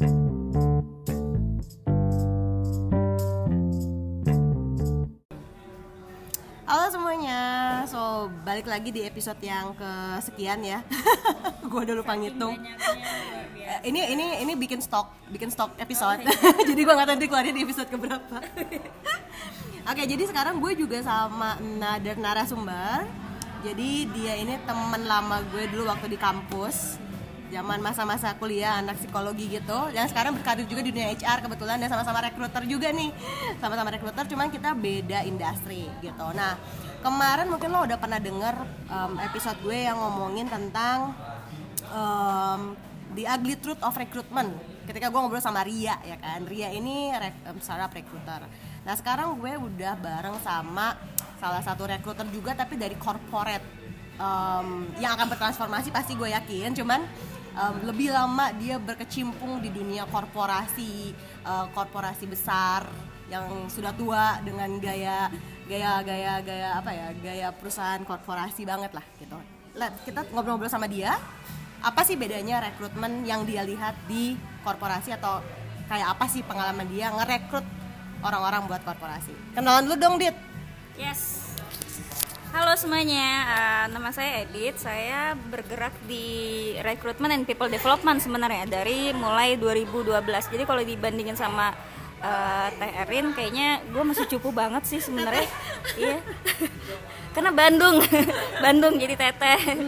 Halo semuanya, so balik lagi di episode yang kesekian ya. gue udah lupa ngitung. Eh, Ini ini ini bikin stok, bikin stok episode. jadi gue nggak tahu nanti keluarin di episode keberapa. Oke, jadi sekarang gue juga sama another narasumber. Jadi dia ini teman lama gue dulu waktu di kampus zaman masa-masa kuliah anak psikologi gitu. Yang sekarang berkarir juga di dunia HR kebetulan dan sama-sama rekruter juga nih. Sama-sama rekruter cuman kita beda industri gitu. Nah kemarin mungkin lo udah pernah denger um, episode gue yang ngomongin tentang um, the ugly truth of recruitment. Ketika gue ngobrol sama Ria ya kan? Ria ini rek, um, startup recruiter. Nah sekarang gue udah bareng sama salah satu recruiter juga tapi dari corporate. Um, yang akan bertransformasi pasti gue yakin cuman um, lebih lama dia berkecimpung di dunia korporasi uh, korporasi besar yang sudah tua dengan gaya gaya gaya gaya apa ya gaya perusahaan korporasi banget lah gitu. Let, kita ngobrol-ngobrol sama dia. Apa sih bedanya rekrutmen yang dia lihat di korporasi atau kayak apa sih pengalaman dia ngerekrut orang-orang buat korporasi? Kenalan dulu dong dit. Yes. Halo semuanya, uh, nama saya Edit. Saya bergerak di recruitment and people development sebenarnya dari mulai 2012. Jadi kalau dibandingin sama uh, Teh Erin, kayaknya gue masih cupu banget sih sebenarnya. iya. Karena Bandung, Bandung jadi teteh.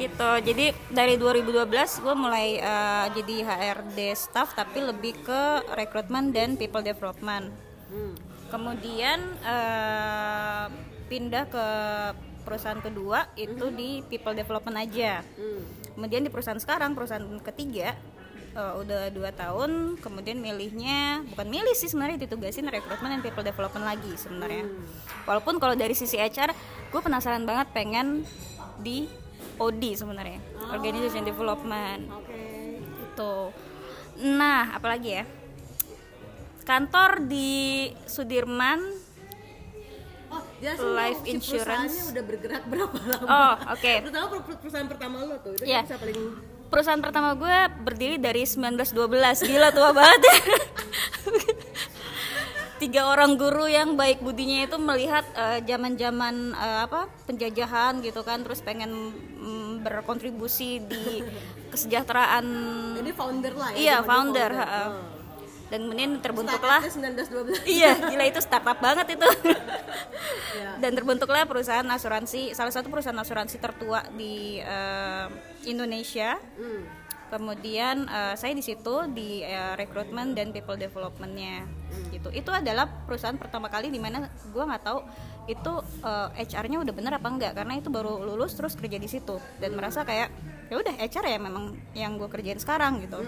gitu. Jadi dari 2012 gue mulai uh, jadi HRD staff tapi lebih ke recruitment dan people development kemudian eh, pindah ke perusahaan kedua itu di people development aja. Kemudian di perusahaan sekarang perusahaan ketiga eh, udah dua tahun kemudian milihnya bukan milih sih sebenarnya ditugasin rekrutmen dan people development lagi sebenarnya. Walaupun kalau dari sisi HR gue penasaran banget pengen di OD sebenarnya organization development. Itu nah apalagi ya? Kantor di Sudirman Oh, jelasin Life si insurance. udah bergerak berapa lama? Oh, oke. Terutama per- per- perusahaan pertama lo tuh, itu Iya. bisa paling perusahaan pertama gue berdiri dari 1912 gila tua banget ya tiga orang guru yang baik budinya itu melihat eh, zaman-zaman eh, apa penjajahan gitu kan terus pengen mm, berkontribusi di kesejahteraan Jadi founder lah ya. iya founder, ha-ha. Oh. Dan kemudian terbentuklah Startupnya 1912. iya gila itu startup banget itu. Iya. dan terbentuklah perusahaan asuransi salah satu perusahaan asuransi tertua di eh, Indonesia. Hmm. kemudian eh, saya di situ di eh, rekrutmen dan people developmentnya. Gitu. Itu adalah perusahaan pertama kali di mana gue nggak tahu itu eh, HR-nya udah bener apa enggak karena itu baru lulus terus kerja di situ. Dan merasa kayak ya udah HR ya memang yang gue kerjain sekarang gitu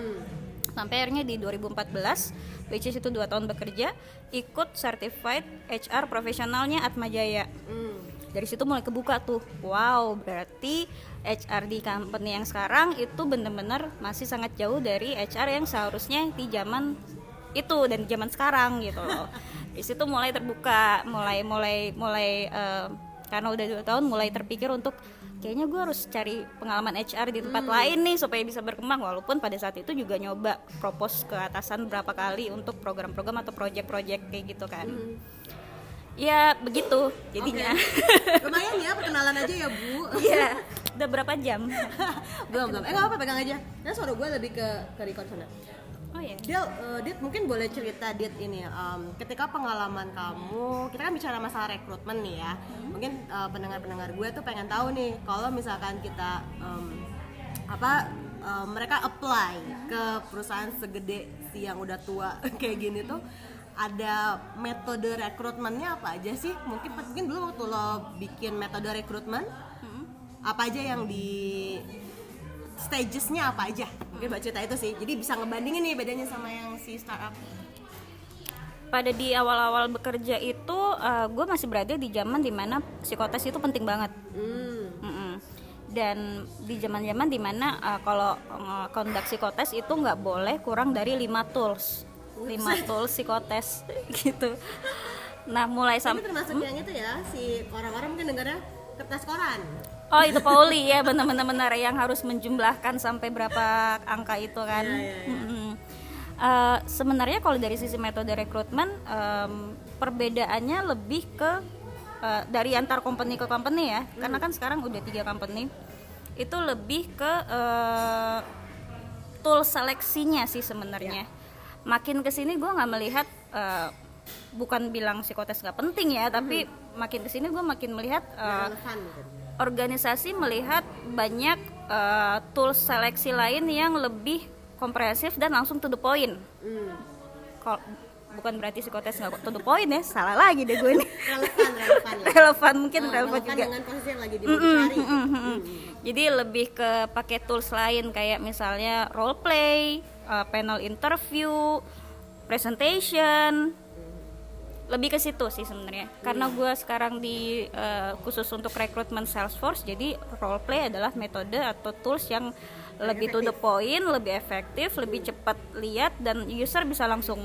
sampai akhirnya di 2014 which is itu dua tahun bekerja ikut certified HR profesionalnya Atma Jaya Hmm. dari situ mulai kebuka tuh. Wow berarti HR di company yang sekarang itu bener-bener masih sangat jauh dari HR yang seharusnya di zaman itu dan zaman sekarang gitu. Loh di situ mulai terbuka mulai mulai mulai eh, karena udah dua tahun mulai terpikir untuk kayaknya gue harus cari pengalaman HR di tempat lain nih supaya bisa berkembang walaupun pada saat itu juga nyoba propose ke atasan berapa kali untuk program-program atau project-project kayak gitu kan ya begitu jadinya Lumayan ya perkenalan aja ya, Bu. Iya, udah berapa jam? belum, belum. Eh, enggak apa-apa, pegang aja. Nah, suara gue lebih ke ke record sana. Oh ya. Dit, eh, Dit mungkin boleh cerita Dit ini um, ketika pengalaman kamu kita kan bicara masalah rekrutmen nih ya. Mungkin eh, pendengar-pendengar gue tuh pengen tahu nih kalau misalkan kita um, apa eh, mereka apply ke perusahaan segede si yang udah tua kayak gini tuh ada metode rekrutmennya apa aja sih? Mungkin mungkin dulu waktu lo bikin metode rekrutmen apa aja yang di stagesnya apa aja mungkin baca cerita itu sih jadi bisa ngebandingin nih bedanya sama yang si startup Pada di awal-awal bekerja itu, gue masih berada di zaman di mana psikotes itu penting banget. hmm. Mm-mm. Dan di zaman-zaman di mana uh, kalau uh, conduct psikotes itu nggak boleh kurang dari 5 tools, 5 tools psikotes gitu. Nah mulai sampai termasuk yang itu ya si orang-orang mungkin dengarnya kertas koran Oh itu Pauli ya benar-benar benar yang harus menjumlahkan sampai berapa angka itu kan. Iya, iya, iya. Mm-mm. Uh, sebenarnya kalau dari sisi metode rekrutmen um, perbedaannya lebih ke uh, dari antar company ke company ya karena kan sekarang udah tiga company itu lebih ke uh, tool seleksinya sih sebenarnya makin ke sini gue nggak melihat uh, bukan bilang psikotes nggak penting ya tapi makin ke sini gue makin melihat uh, organisasi melihat banyak uh, tools seleksi lain yang lebih komprehensif dan langsung to the point. Hmm. Kalau bukan berarti psikotes nggak to the point ya, salah lagi deh gue ini. Relevan, relevan ya. relevan mungkin Ah, relevan relevan juga. dengan posisi yang lagi di mau dicari. Mm, mm, mm. Jadi lebih ke pakai tools lain kayak misalnya role play, uh, panel interview, presentation lebih ke situ sih sebenarnya karena hmm. gue sekarang di uh, khusus untuk rekrutmen Salesforce jadi role play adalah metode atau tools yang lebih to the point lebih efektif lebih cepat lihat dan user bisa langsung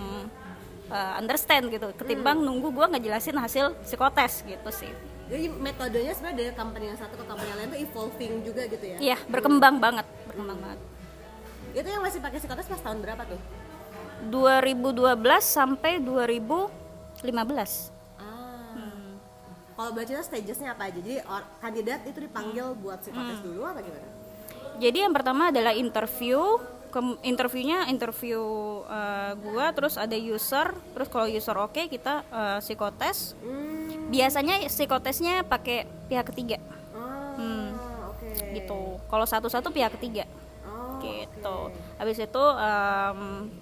uh, understand gitu ketimbang hmm. nunggu gue ngejelasin hasil psikotes gitu sih jadi metodenya sebenarnya dari company yang satu ke company yang lain itu evolving juga gitu ya iya berkembang hmm. banget berkembang hmm. banget itu yang masih pakai psikotes pas tahun berapa tuh 2012 sampai 2000 15 ah. kalau bachelor stagesnya apa aja? Jadi or, kandidat itu dipanggil hmm. buat psikotes hmm. dulu apa gimana? Jadi yang pertama adalah interview, interviewnya interview uh, gua, terus ada user, terus kalau user oke okay, kita uh, psikotes. Hmm. Biasanya psikotesnya pakai pihak ketiga. Oh, hmm. okay. Gitu. Kalau satu-satu pihak ketiga. Oh, gitu. Okay. Habis itu um,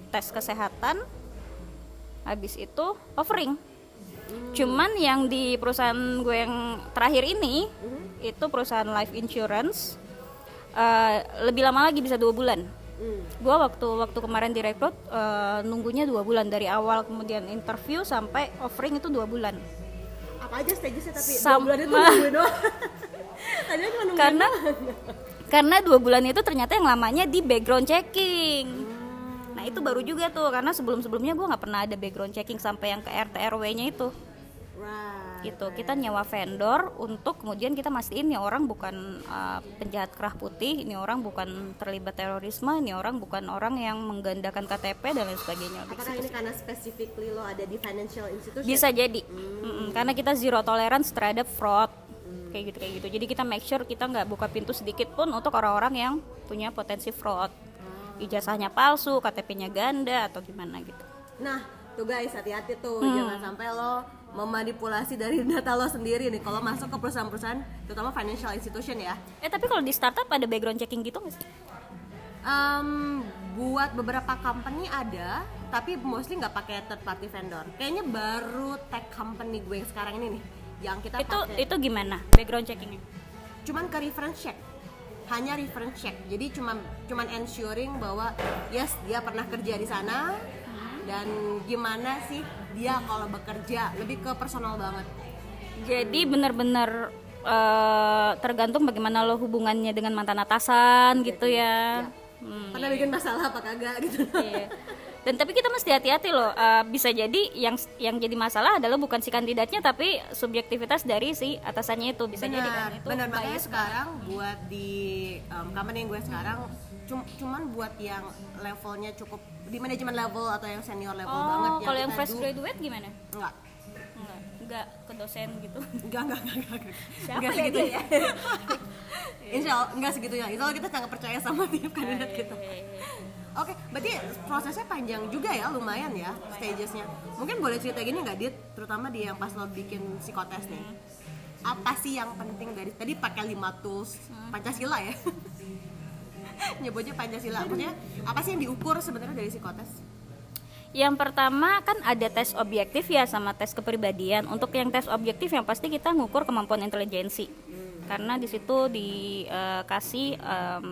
tes kesehatan habis itu offering. Cuman yang di perusahaan gue yang terakhir ini itu perusahaan life insurance eh, lebih lama lagi bisa dua bulan. Hmm. Gue waktu waktu kemarin direkrut eh, nunggunya dua bulan dari awal kemudian interview sampai offering itu dua bulan. Apa aja stagesnya tapi dua Sam- bulan itu nungguin doang. Karena karena dua bulan itu ternyata yang lamanya di background checking. Nah itu baru juga tuh karena sebelum sebelumnya gue nggak pernah ada background checking sampai yang ke RT RW-nya itu. Right. gitu kita nyewa vendor untuk kemudian kita mastiin ini orang bukan uh, penjahat kerah putih ini orang bukan terlibat terorisme ini orang bukan orang yang menggandakan KTP dan lain sebagainya. Apakah ini karena specifically lo ada di financial institution? bisa jadi. Mm-mm, karena kita zero tolerance terhadap fraud. Kayak gitu kayak gitu. Jadi kita make sure kita nggak buka pintu sedikit pun untuk orang-orang yang punya potensi fraud ijazahnya palsu KTP-nya ganda atau gimana gitu Nah, tuh guys hati-hati tuh Hmm. jangan sampai lo memanipulasi dari data lo sendiri nih kalau masuk ke perusahaan-perusahaan terutama financial institution ya. eh tapi kalau di startup ada background checking gitu nggak sih Em, buat beberapa company ada, tapi mostly nggak pakai third party vendor. Kayaknya baru tech company gue yang sekarang ini nih yang kita itu pakai. itu gimana background checkingnya cuman ke reference check hanya reference check. Jadi cuman cuman ensuring bahwa yes dia pernah kerja di sana. Dan gimana sih dia kalau bekerja? Lebih ke personal banget. Jadi benar-benar eh, tergantung bagaimana lo hubungannya dengan mantan atasan gitu ya. Hmm, pernah bikin masalah apa kagak gitu. Iya. Dan tapi kita mesti hati-hati loh. Eh, bisa jadi yang yang jadi masalah adalah bukan si kandidatnya tapi subjektivitas dari si atasannya itu bisa jadi kan itu benar makanya sekarang buat di um, company yang gue sekarang cum- cuman buat yang levelnya cukup di manajemen level atau yang senior level banget Oh, kalau yang fresh graduate gimana? enggak Enggak, enggak ke dosen gitu. enggak enggak enggak enggak, enggak. Siapa Enggak ya segitunya. dia ya? Insya Allah enggak segitunya. Insya Allah kita sangat percaya sama tiap kandidat Iya, kita. Oke, berarti prosesnya panjang juga ya, lumayan ya stagesnya. Mungkin boleh cerita gini nggak, Dit? Terutama di yang pas lo bikin psikotes nih. Apa sih yang penting dari tadi pakai lima tools Pancasila ya? Nyebutnya Pancasila. Maksudnya apa sih yang diukur sebenarnya dari psikotes? Yang pertama kan ada tes objektif ya sama tes kepribadian. Untuk yang tes objektif yang pasti kita ngukur kemampuan intelijensi. Karena di situ dikasih em,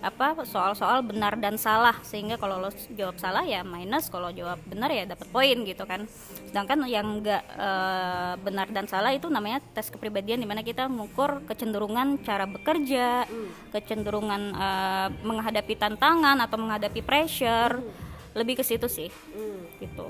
apa soal-soal benar dan salah. Sehingga kalau lo jawab salah ya minus. Kalau jawab benar ya dapat poin gitu kan. Sedangkan yang enggak eh, benar dan salah itu namanya tes kepribadian di mana kita mengukur kecenderungan cara bekerja kecenderungan eh, menghadapi tantangan atau menghadapi pressure. Lebih ke situ sih. Gitu.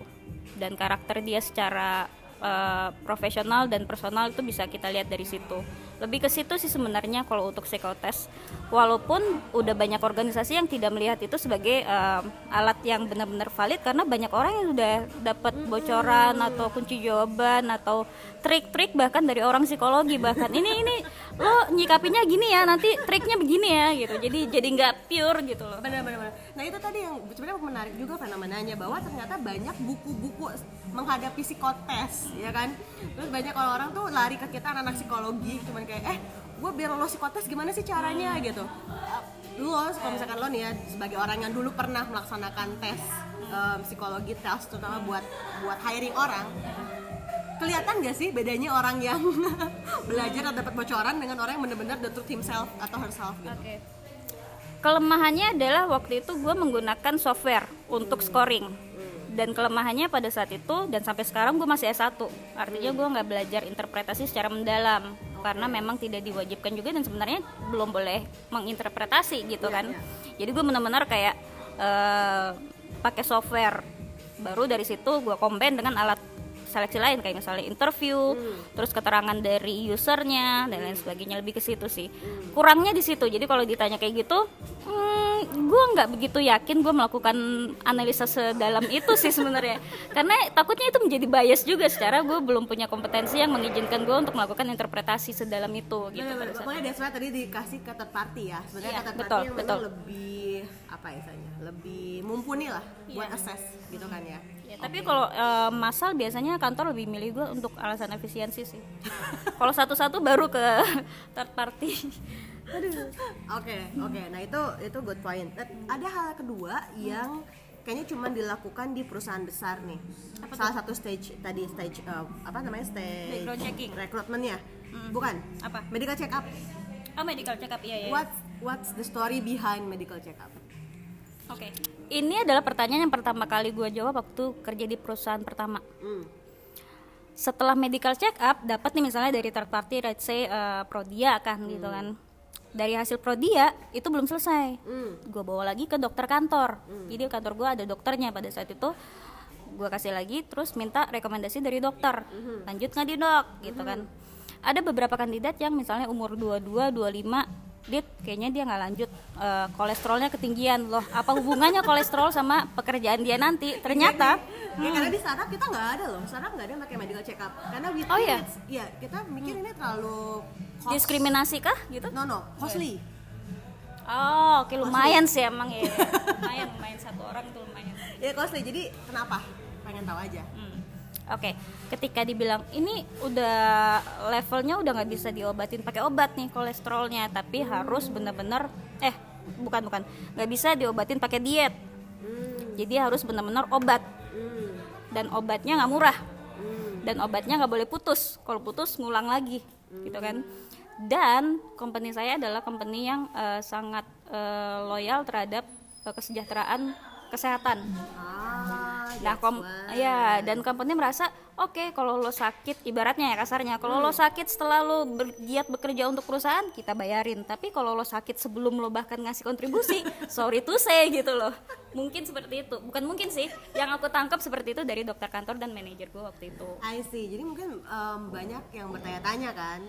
Dan karakter dia secara eh, profesional dan personal itu bisa kita lihat dari situ lebih ke situ sih sebenarnya kalau untuk psikotes. Walaupun udah banyak organisasi yang tidak melihat itu sebagai um, alat yang benar-benar valid karena banyak orang yang sudah dapat bocoran atau kunci jawaban atau trik-trik bahkan dari orang psikologi. Bahkan ini ini lo nyikapinya gini ya nanti triknya begini ya gitu. Jadi jadi nggak pure gitu loh. Benar-benar nah itu tadi yang sebenarnya menarik juga fenomenanya bahwa ternyata banyak buku-buku menghadapi psikotes ya kan? Terus banyak orang-orang tuh lari ke kita anak-anak psikologi cuman kayak eh gue biar lo psikotes gimana sih caranya? Gitu. Lo kalau misalkan lo nih ya sebagai orang yang dulu pernah melaksanakan tes um, psikologi tes terutama buat buat hiring orang kelihatan gak sih bedanya orang yang belajar atau dapat bocoran dengan orang yang benar-benar the truth himself atau herself gitu? Oke. Kelemahannya adalah waktu itu gue menggunakan software untuk scoring. Dan kelemahannya pada saat itu dan sampai sekarang gue masih S1 artinya gue nggak belajar interpretasi secara mendalam karena memang tidak diwajibkan juga dan sebenarnya belum boleh menginterpretasi gitu Iya, kan iya. jadi gue benar-benar kayak eh, pakai software baru dari situ gue combine dengan alat seleksi lain kayak misalnya interview terus keterangan dari usernya dan lain sebagainya lebih ke situ sih kurangnya di situ jadi kalau ditanya kayak gitu hmm, gue nggak begitu yakin gue melakukan analisa sedalam itu sih sebenarnya karena takutnya itu menjadi bias juga secara gue belum punya kompetensi yang mengizinkan gue untuk melakukan interpretasi sedalam itu gitu Pokoknya why tadi dikasih ke third party ya. Sebenarnya betul, party yang memang betul. lebih apa ya istilahnya? Lebih mumpuni lah buat Iya. assess gitu kan ya. Ya, tapi kalau eh, masal biasanya kantor lebih milih gue untuk alasan efisiensi sih. kalau satu-satu baru ke third party. Oke, oke. Nah, itu itu good point. Eh, Ada hal kedua yang kayaknya cuma dilakukan di perusahaan besar nih. Salah satu stage tadi stage eh, apa namanya? stage Background checking. rekrutmennya. Bukan. Apa? Medical check up. Oh medical check up iya ya. What what's the story behind medical check up? Oke. Ini adalah pertanyaan yang pertama kali gue jawab waktu kerja di perusahaan pertama. Hmm. Setelah medical check up dapat nih misalnya dari third party, let's say eh, Prodia kan gitu kan. Dari hasil Prodia itu belum selesai. Hmm. Gue bawa lagi ke dokter kantor. Jadi kantor gue ada dokternya pada saat itu. Gue kasih lagi terus minta rekomendasi dari dokter. Lanjut nggak di dok gitu kan. Ada beberapa kandidat yang misalnya umur 22, 25 dia kayaknya dia nggak lanjut eh, kolesterolnya ketinggian loh apa hubungannya kolesterol sama pekerjaan dia nanti ternyata Ya, karena di startup kita nggak ada loh, startup nggak ada pakai medical check up. Karena we Oh, iya? iya, kita mikir ini terlalu cost- diskriminasi kah gitu No no, costly. oh oke lumayan sih emang ya lumayan lumayan satu orang itu lumayan Ya costly. Jadi kenapa? Pengen tahu aja. Hmm. Oke, ketika dibilang ini udah levelnya udah nggak bisa diobatin pakai obat nih kolesterolnya, tapi harus benar-benar eh bukan bukan nggak bisa diobatin pakai diet. Jadi harus benar-benar obat Hmm. dan obatnya nggak murah Hmm. dan obatnya nggak boleh putus. Kalau putus ngulang lagi, gitu kan? Dan company saya adalah company yang eh, sangat eh, loyal terhadap eh, kesejahteraan kesehatan. Ah, Nah, kom why. ya dan company merasa oke kalau lo sakit ibaratnya ya kasarnya. Kalau lo sakit setelah lo bergiat bekerja untuk perusahaan kita bayarin. Tapi kalau lo sakit sebelum lo bahkan ngasih kontribusi sorry to say gitu loh. Mungkin seperti itu. Bukan mungkin sih. Yang aku tangkap seperti itu dari dokter kantor dan manajer gue waktu itu. I see. Jadi mungkin em, banyak yang bertanya-tanya kan.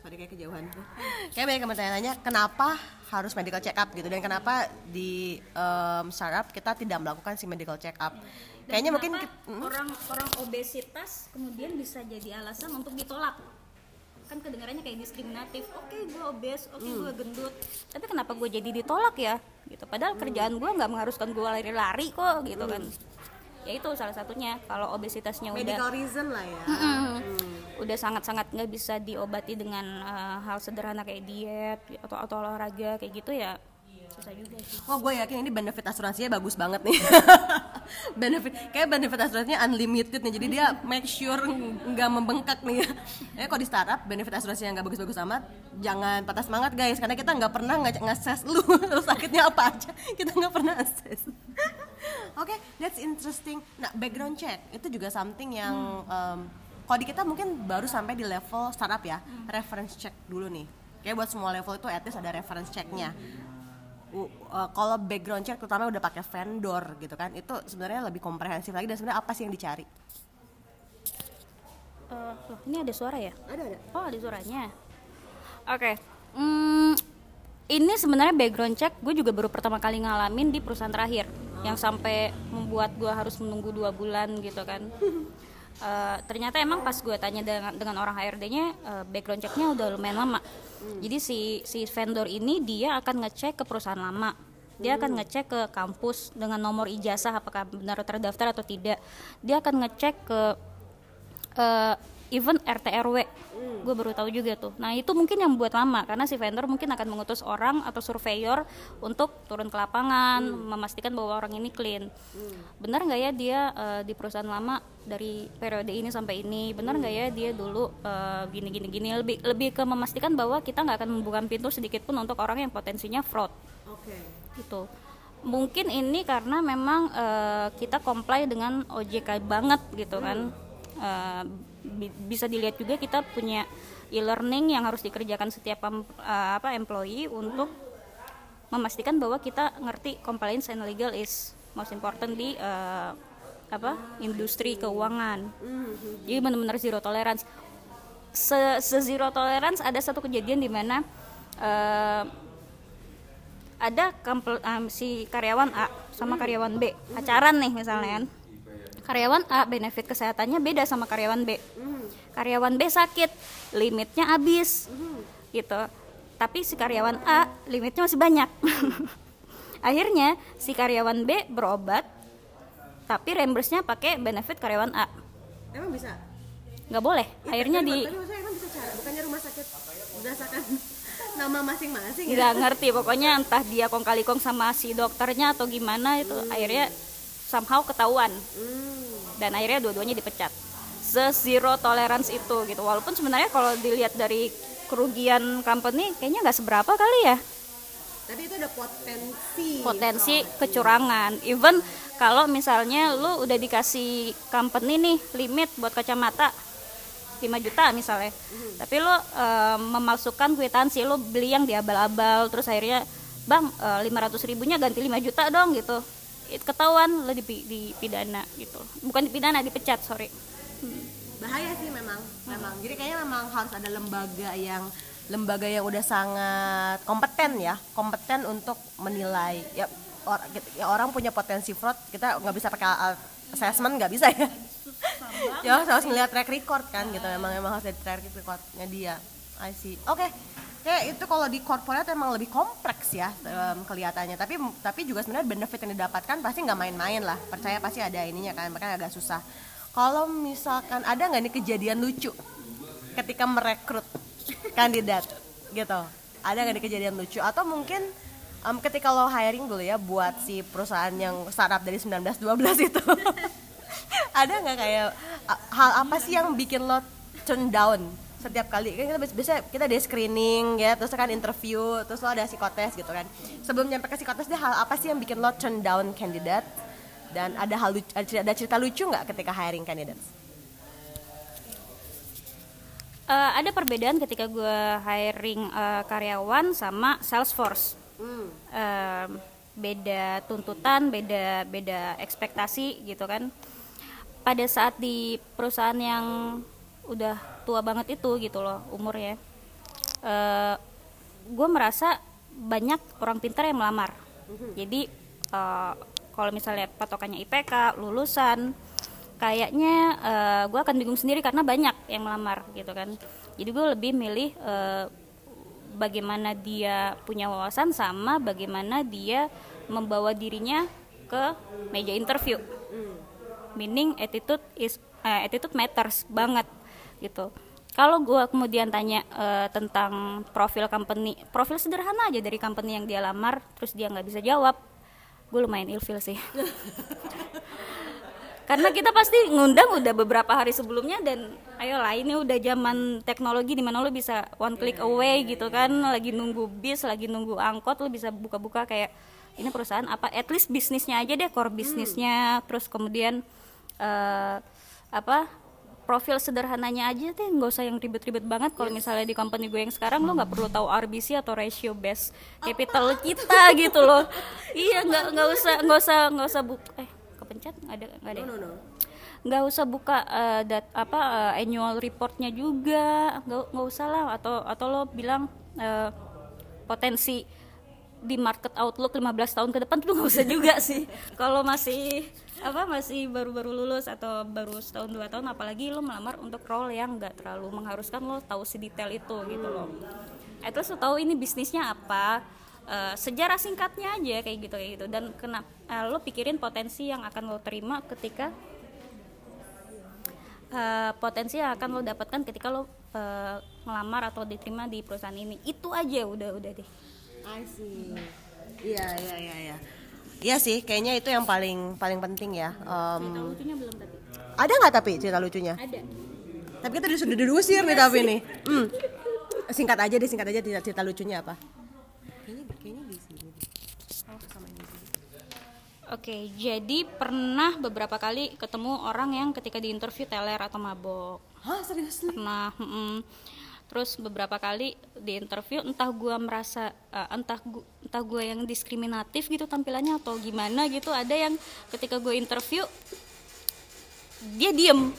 Sorry kayak kejauhan. Tuh. Kayak banyak yang bertanya-tanya kenapa harus medical check up gitu? Dan kenapa di em, startup kita tidak melakukan si medical check up. Kayaknya mungkin hmm? orang orang obesitas kemudian bisa jadi alasan untuk ditolak? Kan kedengarannya kayak diskriminatif. Oke gue obes oke gue gendut. Tapi kenapa gue jadi ditolak ya? Gitu. Padahal kerjaan gue nggak mengharuskan gue lari-lari kok gitu kan. Ya itu salah satunya kalau obesitasnya udah medical reason lah ya. Mm, udah sangat-sangat nggak bisa diobati dengan eh, hal sederhana kayak diet atau atau olahraga kayak gitu ya susah juga sih. Oh gue yakin ini benefit asuransinya bagus banget nih. Benefit kayak benefit asuransinya unlimited nih jadi dia make sure nggak membengkak nih. Ya kalau di startup benefit asuransi yang nggak bagus-bagus amat jangan patah semangat guys karena kita nggak pernah nge- nge-assess lu. Lu sakitnya apa aja kita nggak pernah assess. Oke that's interesting. Nah background check itu juga something yang um, kalau di kita mungkin baru sampai di level startup ya reference check dulu nih. Kayak buat semua level itu at least ada reference checknya. Uh, kalau background check terutama udah pakai vendor gitu kan itu sebenarnya lebih komprehensif lagi dan sebenarnya apa sih yang dicari? Loh, ini ada suara ya? Ada ada. Oh ada suaranya. Oke. Hmm, ini sebenarnya background check gue juga baru pertama kali ngalamin di perusahaan terakhir. Yang sampai membuat gue harus menunggu dua bulan gitu kan. Eh, ternyata emang pas gue tanya dengan, dengan orang HRD-nya uh, background checknya udah lumayan lama. Jadi si si vendor ini dia akan ngecek ke perusahaan lama. Dia akan ngecek ke kampus dengan nomor ijazah apakah benar terdaftar atau tidak. Dia akan ngecek ke uh, even RT RW gue baru tahu juga tuh. Nah itu mungkin yang buat lama karena si vendor mungkin akan mengutus orang atau surveyor untuk turun ke lapangan memastikan bahwa orang ini clean. Benar nggak ya dia uh, di perusahaan lama dari periode ini sampai ini? Benar nggak ya dia dulu uh, gini gini gini? Lebih lebih ke memastikan bahwa kita nggak akan membuka pintu sedikit pun untuk orang yang potensinya fraud. Oke. gitu. Mungkin ini karena memang eh, kita comply dengan OJK banget gitu kan. Eh, bi- bisa dilihat juga kita punya e-learning yang harus dikerjakan setiap eh, apa employee untuk memastikan bahwa kita ngerti compliance and legal is most important di eh, apa industri keuangan. Jadi benar-benar zero tolerance. Se, se zero tolerance ada satu kejadian di mana eh, ada kampel, em, si karyawan A sama karyawan B pacaran nih misalnya kan karyawan A benefit kesehatannya beda sama karyawan B. Karyawan B sakit limitnya habis gitu. Tapi si karyawan A limitnya masih banyak. Akhirnya si karyawan B berobat tapi reimburse-nya pakai benefit karyawan A. Emang bisa? nggak boleh. Akhirnya di Tapi maksudnya emang bisa cara, bukannya rumah sakit berdasarkan nama masing-masing ya? nggak ngerti pokoknya entah dia kong kali kong sama si dokternya atau gimana itu akhirnya somehow ketahuan dan akhirnya dua-duanya dipecat. Se zero tolerance itu gitu. Walaupun sebenarnya kalau dilihat dari kerugian company kayaknya nggak seberapa kali ya. Tapi itu ada potensi. potensi kecurangan. Even kalau misalnya lu udah dikasih company nih limit buat kacamata 5 juta misalnya. Tapi lu eh, memalsukan kwitansi lu beli yang diabal-abal terus akhirnya bang lima ratus ribunya ganti 5 juta dong gitu. It- ketahuan dipi- dipidana gitu. Bukan dipidana dipecat sorry. Bahaya sih memang memang. Jadi kayaknya memang harus ada lembaga yang lembaga yang udah sangat kompeten ya. Kompeten untuk menilai. Ya, or- ya orang punya potensi fraud kita nggak bisa pakai alat assessment nggak bisa ya. Ya harus ngeliat track record kan gitu. Memang memang harus ada track recordnya dia. I see. Oke Kayak itu kalau di corporate emang lebih kompleks ya em, kelihatannya. Tapi tapi juga sebenarnya benefit yang didapatkan pasti nggak main-main lah. Percaya pasti ada ininya kan makanya agak susah. Kalau misalkan ada nggak nih kejadian lucu ketika merekrut kandidat gitu? Ada nggak nih kejadian lucu? Atau mungkin em, ketika lo hiring dulu ya buat si perusahaan yang startup dari 1912 itu? Ada nggak kayak hal apa sih yang bikin lo turn down setiap kali kan kita biasa- kita ada screening ya terus kan interview terus lo ada psikotes gitu kan. Sebelum nyampe ke psikotes dia hal apa sih yang bikin lo turn down kandidat dan ada hal lucu, ada cerita, lucu nggak ketika hiring kandidat Eh, ada perbedaan ketika gue hiring eh, karyawan sama Salesforce. Em, beda tuntutan beda beda ekspektasi gitu kan. Pada saat di perusahaan yang udah tua banget itu gitu loh umurnya. Eh gue merasa banyak orang pintar yang melamar. Jadi eh, kalau misalnya patokannya IPK lulusan kayaknya eh, gue akan bingung sendiri karena banyak yang melamar gitu kan. Jadi gue lebih milih eh, bagaimana dia punya wawasan sama bagaimana dia membawa dirinya ke meja interview. Meaning attitude is eh, attitude matters banget gitu. Kalau gue kemudian tanya eh, tentang profil company profil sederhana aja dari company yang dia lamar terus dia nggak bisa jawab gue lumayan ilfil sih. Karena kita pasti ngundang udah beberapa hari sebelumnya dan ayolah ini udah zaman teknologi di mana lo bisa one click away gitu kan. Lagi nunggu bis lagi nunggu angkot lo bisa buka-buka kayak ini perusahaan apa? At least bisnisnya aja deh core bisnisnya. Terus kemudian eh, apa profil sederhananya aja deh nggak usah yang ribet-ribet banget. Kalau misalnya di company gue yang sekarang lo nggak perlu tahu RBC atau ratio base capital kita gitu loh. Iya nggak nggak usah nggak usah nggak usah buk eh pencet nggak ada nggak ada no no no. Nggak usah buka uh, dat apa uh, annual reportnya juga. Nggak nggak usah lah. Atau atau lo bilang uh, potensi di market outlook 15 tahun ke depan tuh nggak usah juga sih. Kalau masih apa masih baru-baru lulus atau baru setahun dua tahun apalagi lo melamar untuk role yang nggak terlalu mengharuskan lo tahu sedetail itu gitu loh. Itu lo tahu ini bisnisnya apa uh, sejarah singkatnya aja kayak gitu kayak gitu. Dan kena uh, lo pikirin potensi yang akan lo terima ketika uh, potensi yang akan lo dapatkan ketika lo uh, ngelamar atau diterima di perusahaan ini. Itu aja udah udah deh. I see. Iya iya iya iya. Iya sih, kayaknya itu yang paling paling penting ya. Um, cerita lucunya belum tapi ada nggak tapi cerita lucunya? ada Tapi kita sudah diusir nih tapi nih. Hmm. Singkat aja deh, singkat aja cerita, cerita lucunya apa? Kayaknya kayaknya di sini. deh. Oh, sama yang di sini. Oke, jadi pernah beberapa kali ketemu orang yang ketika di interview teler atau mabok. Hah, serius? Pernah, mm-mm. Terus beberapa kali di interview entah gua merasa eh, entah gua, entah gua yang diskriminatif gitu tampilannya atau gimana gitu. Ada yang ketika gue interview dia diem,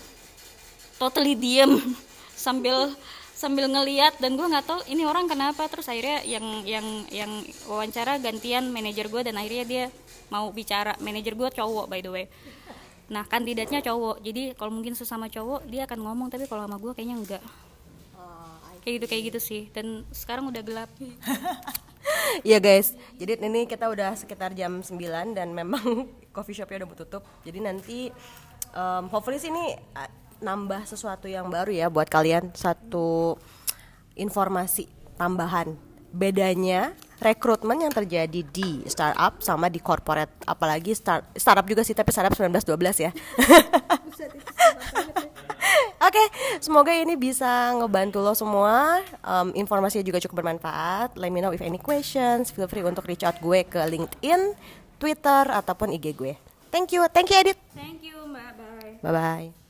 totally diem. Sambil sambil ngeliat dan gue nggak tahu ini orang kenapa. Terus akhirnya yang yang yang wawancara gantian manajer gue dan akhirnya dia mau bicara. Manajer gue cowok by the way. Nah kandidatnya cowok. Jadi kalau mungkin sesama cowok dia akan ngomong tapi kalau sama gue kayaknya enggak kayak gitu kayak gitu sih dan sekarang udah gelap Iya guys, jadi ini kita udah sekitar jam 9 dan memang coffee shopnya udah mau tutup. Jadi nanti um, hopefully sih ini uh, nambah sesuatu yang baru ya buat kalian satu informasi tambahan. Bedanya rekrutmen yang terjadi di startup sama di corporate, apalagi start, startup juga sih tapi startup 1912 ya. Oke, semoga ini bisa ngebantu lo semua. Um, informasinya juga cukup bermanfaat. Let me know if any questions. Feel free untuk reach out gue ke LinkedIn, Twitter ataupun IG gue. Thank you, thank you Edit. thank you mbak bye Bye bye.